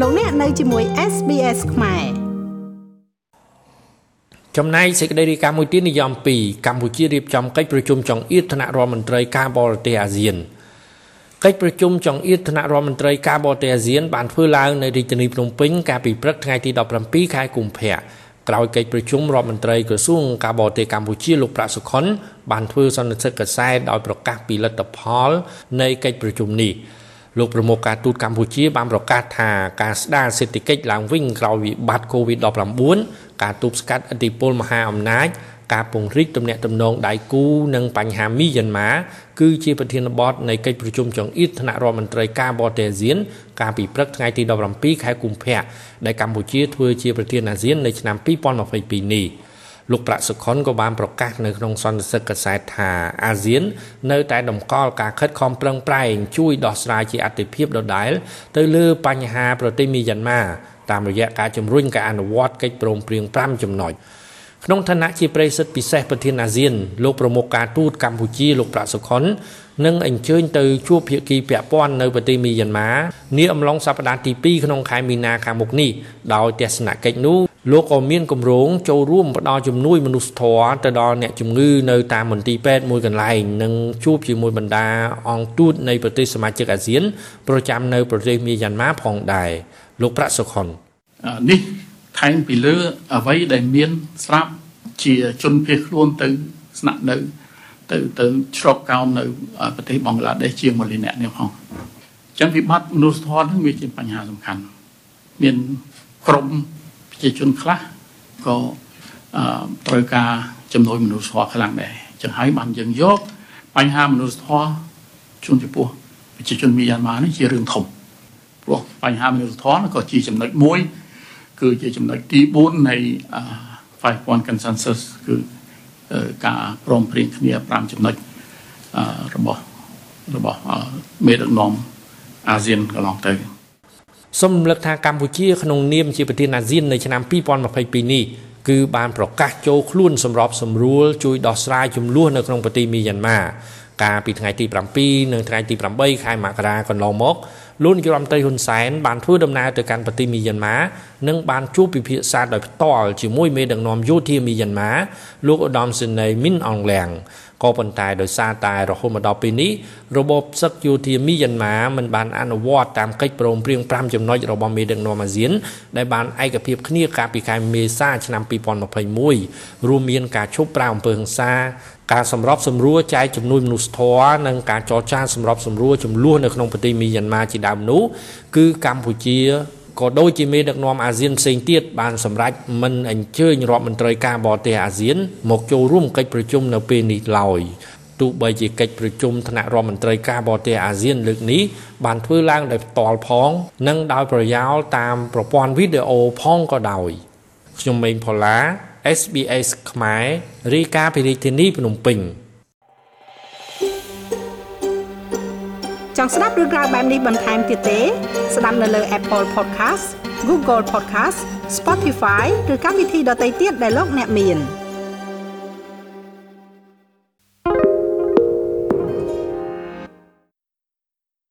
លោកអ្នកនៅជាមួយ SBS ខ្មែរចំណែកសេចក្តីរាយការណ៍មួយទៀតនិយម2កម្ពុជារៀបចំកិច្ចប្រជុំចុងអៀតថ្នាក់រដ្ឋមន្ត្រីការបរទេសអាស៊ានកិច្ចប្រជុំចុងអៀតថ្នាក់រដ្ឋមន្ត្រីការបរទេសអាស៊ានបានធ្វើឡើងនៅរាជធានីភ្នំពេញកាលពីព្រឹកថ្ងៃទី17ខែកុម្ភៈក្រោយកិច្ចប្រជុំរដ្ឋមន្ត្រីក្រសួងការបរទេសកម្ពុជាលោកប្រាក់សុខុនបានធ្វើសន្និសីទកសែតដោយប្រកាសពីលទ្ធផលនៃកិច្ចប្រជុំនេះ លោកប្រមុខការទូតកម្ពុជាបានប្រកាសថាការស្ដារសេដ្ឋកិច្ចឡើងវិញក្រោយវិបត្តិ COVID-19 ការទប់ស្កាត់ឥទ្ធិពលមហាអំណាចការពង្រីកទំនាក់ទំនងដៃគូនិងបញ្ហាមីយ៉ាន់ម៉ាគឺជាប្រធានបទនៃកិច្ចប្រជុំចុងអៀតថ្នាក់រដ្ឋមន្ត្រីការបរទេសអាស៊ាន កាលពីព្រឹកថ្ងៃទី17ខែកុម្ភៈដែលកម្ពុជាធ្វើជាប្រធានអាស៊ាននៅឆ្នាំ2022នេះ លោកប្រាក់សុខុនក៏បានប្រកាសនៅក្នុងសន្និសីទកសែតថាអាស៊ាន នៅតែតម្កល់ការខិតខំប្រឹងប្រែងជួយដោះស្រាយជាអតិភិបដដែលទៅលើបញ្ហាប្រទេសមីយ៉ាន់ម៉ាតាមរយៈការជំរុញការអនុវត្តកិច្ចព្រមព្រៀង5ចំណុចក្នុងឋានៈជាប្រិយសិទ្ធិពិសេសប្រធានអាស៊ានលោកប្រមុខការទូតកម្ពុជាលោកប្រាក់សុខុននឹងអញ្ជើញទៅជួបភាគីពាក់ព័ន្ធនៅប្រទេសមីយ៉ាន់ម៉ានាអំឡុងសប្តាហ៍ទី2ក្នុងខែមីនាខាងមុខនេះដោយទស្សនកិច្ចនោះ លោកក៏មានគម្រោងចូលរួមផ្ដល់ជំនួយមនុស្សធម៌ទៅដល់អ្នកជំងឺនៅតាមមន្ទីរពេទ្យមួយកន្លែងនិងជួបជាមួយបណ្ដាអង្គទូតនៃប្រទេសសមាជិកអាស៊ាន ប្រចាំនៅប្រទេសមីយ៉ាន់ម៉ាផងដែរលោកប្រាក់សុខុននេះថែមពីលើអ្វីដែលមានស្រាប់ជាជនភៀសខ្លួនទៅស្នាក់នៅទៅទៅជ្រកកោននៅប្រទេសបង្គ្លាដេសជាង1លានអ្នកនេះផងអញ្ចឹងវិបត្តិមនុស្សធម៌នឹងវាជាបញ្ហាសំខាន់មានក្រុម ប្រជាជនខ្លះក៏ត្រូវការចំនួនមនុស្សធម៌ខ្លាំងដែរអញ្ចឹងហើយបានយើងយកបញ្ហាមនុស្សធម៌ជូនចំពោះប្រជាជនមីយ៉ាន់ម៉ានេះជារឿងធំព្រោះបញ្ហាមនុស្សធម៌ក៏ជាចំណុចមួយ គឺជាចំណុចទី4នៃ5 point consensus គឺការព្រមព្រៀងគ្នា5ចំណុចរបស់របស់មេដឹកនាំអាស៊ានកន្លងទៅ សូមរំលឹកថាកម្ពុជាក្នុងនាមជាប្រធានអាស៊ាននៅឆ្នាំ2022នេះគឺបានប្រកាសចូលខ្លួនសម្របសម្រួលជួយដោះស្រាយចំនួននៅក្នុងប្រទេសមីយ៉ាន់ម៉ាកាលពីថ្ងៃទី7និងថ្ងៃទី8ខែមករាកន្លងមក លោកនាយរដ្ឋមន្ត្រីហ៊ុនសែនបានធ្វើដំណើរទៅកាន់ប្រទេសមីយ៉ាន់ម៉ានិងបានជួបពិភាក្សាដោយផ្ទាល់ជាមួយមេដឹកនាំយោធាមីយ៉ាន់ម៉ាលោកឧត្តមសេនីយ៍មីនអងលៀងក៏ប៉ុន្តែដោយសារតែរហូតមកដល់ពេលនេះរបបសឹកយោធាមីយ៉ាន់ម៉ាមិនបានអនុវត្តតាមកិច្ចព្រមព្រៀង5ចំណុចរបស់មេដឹកនាំអាស៊ានដែលបានឯកភាពគ្នាកាលពីខែមេសាឆ្នាំ2021រួមមានការឈប់ប្រាអំពើហិង្សាការសម្របសម្រួលចែកចំនួនមនុស្សធម៌និងការចរចាសម្របសម្រួលចំនួននៅក្នុងប្រទេសមីយ៉ាន់ម៉ាជាដើមនោះគឺកម្ពុជាក៏ដូចជាមេដឹកនាំអាស៊ានផ្សេងទៀតបានសម្រេចមិនអញ្ជើញរដ្ឋមន្ត្រីការបរទេសអាស៊ាន មកចូលរួមកិច្ចប្រជុំនៅពេលនេះឡើយទោះបីជាកិច្ចប្រជុំថ្នាក់រដ្ឋមន្ត្រីការបរទេសអាស៊ានលើកនេះបានធ្វើឡើងដោយផ្ទាល់ផង និងដោយប្រយោលតាមប្រព័ន្ធវីដេអូផងក៏ដោយខ្ញុំមេងផល្លា SBS ខ្មែររាយការណ៍ពីរាជធានីភ្នំពេញ ចង់ស្ដាប់រឿងក្រៅបែបនេះបន្ថែមទៀតទេ ស្ដាប់នៅលើ Apple Podcast Google Podcast Spotify ឬកម្មវិធីដទៃទៀតដែលលោកអ្នកមាន។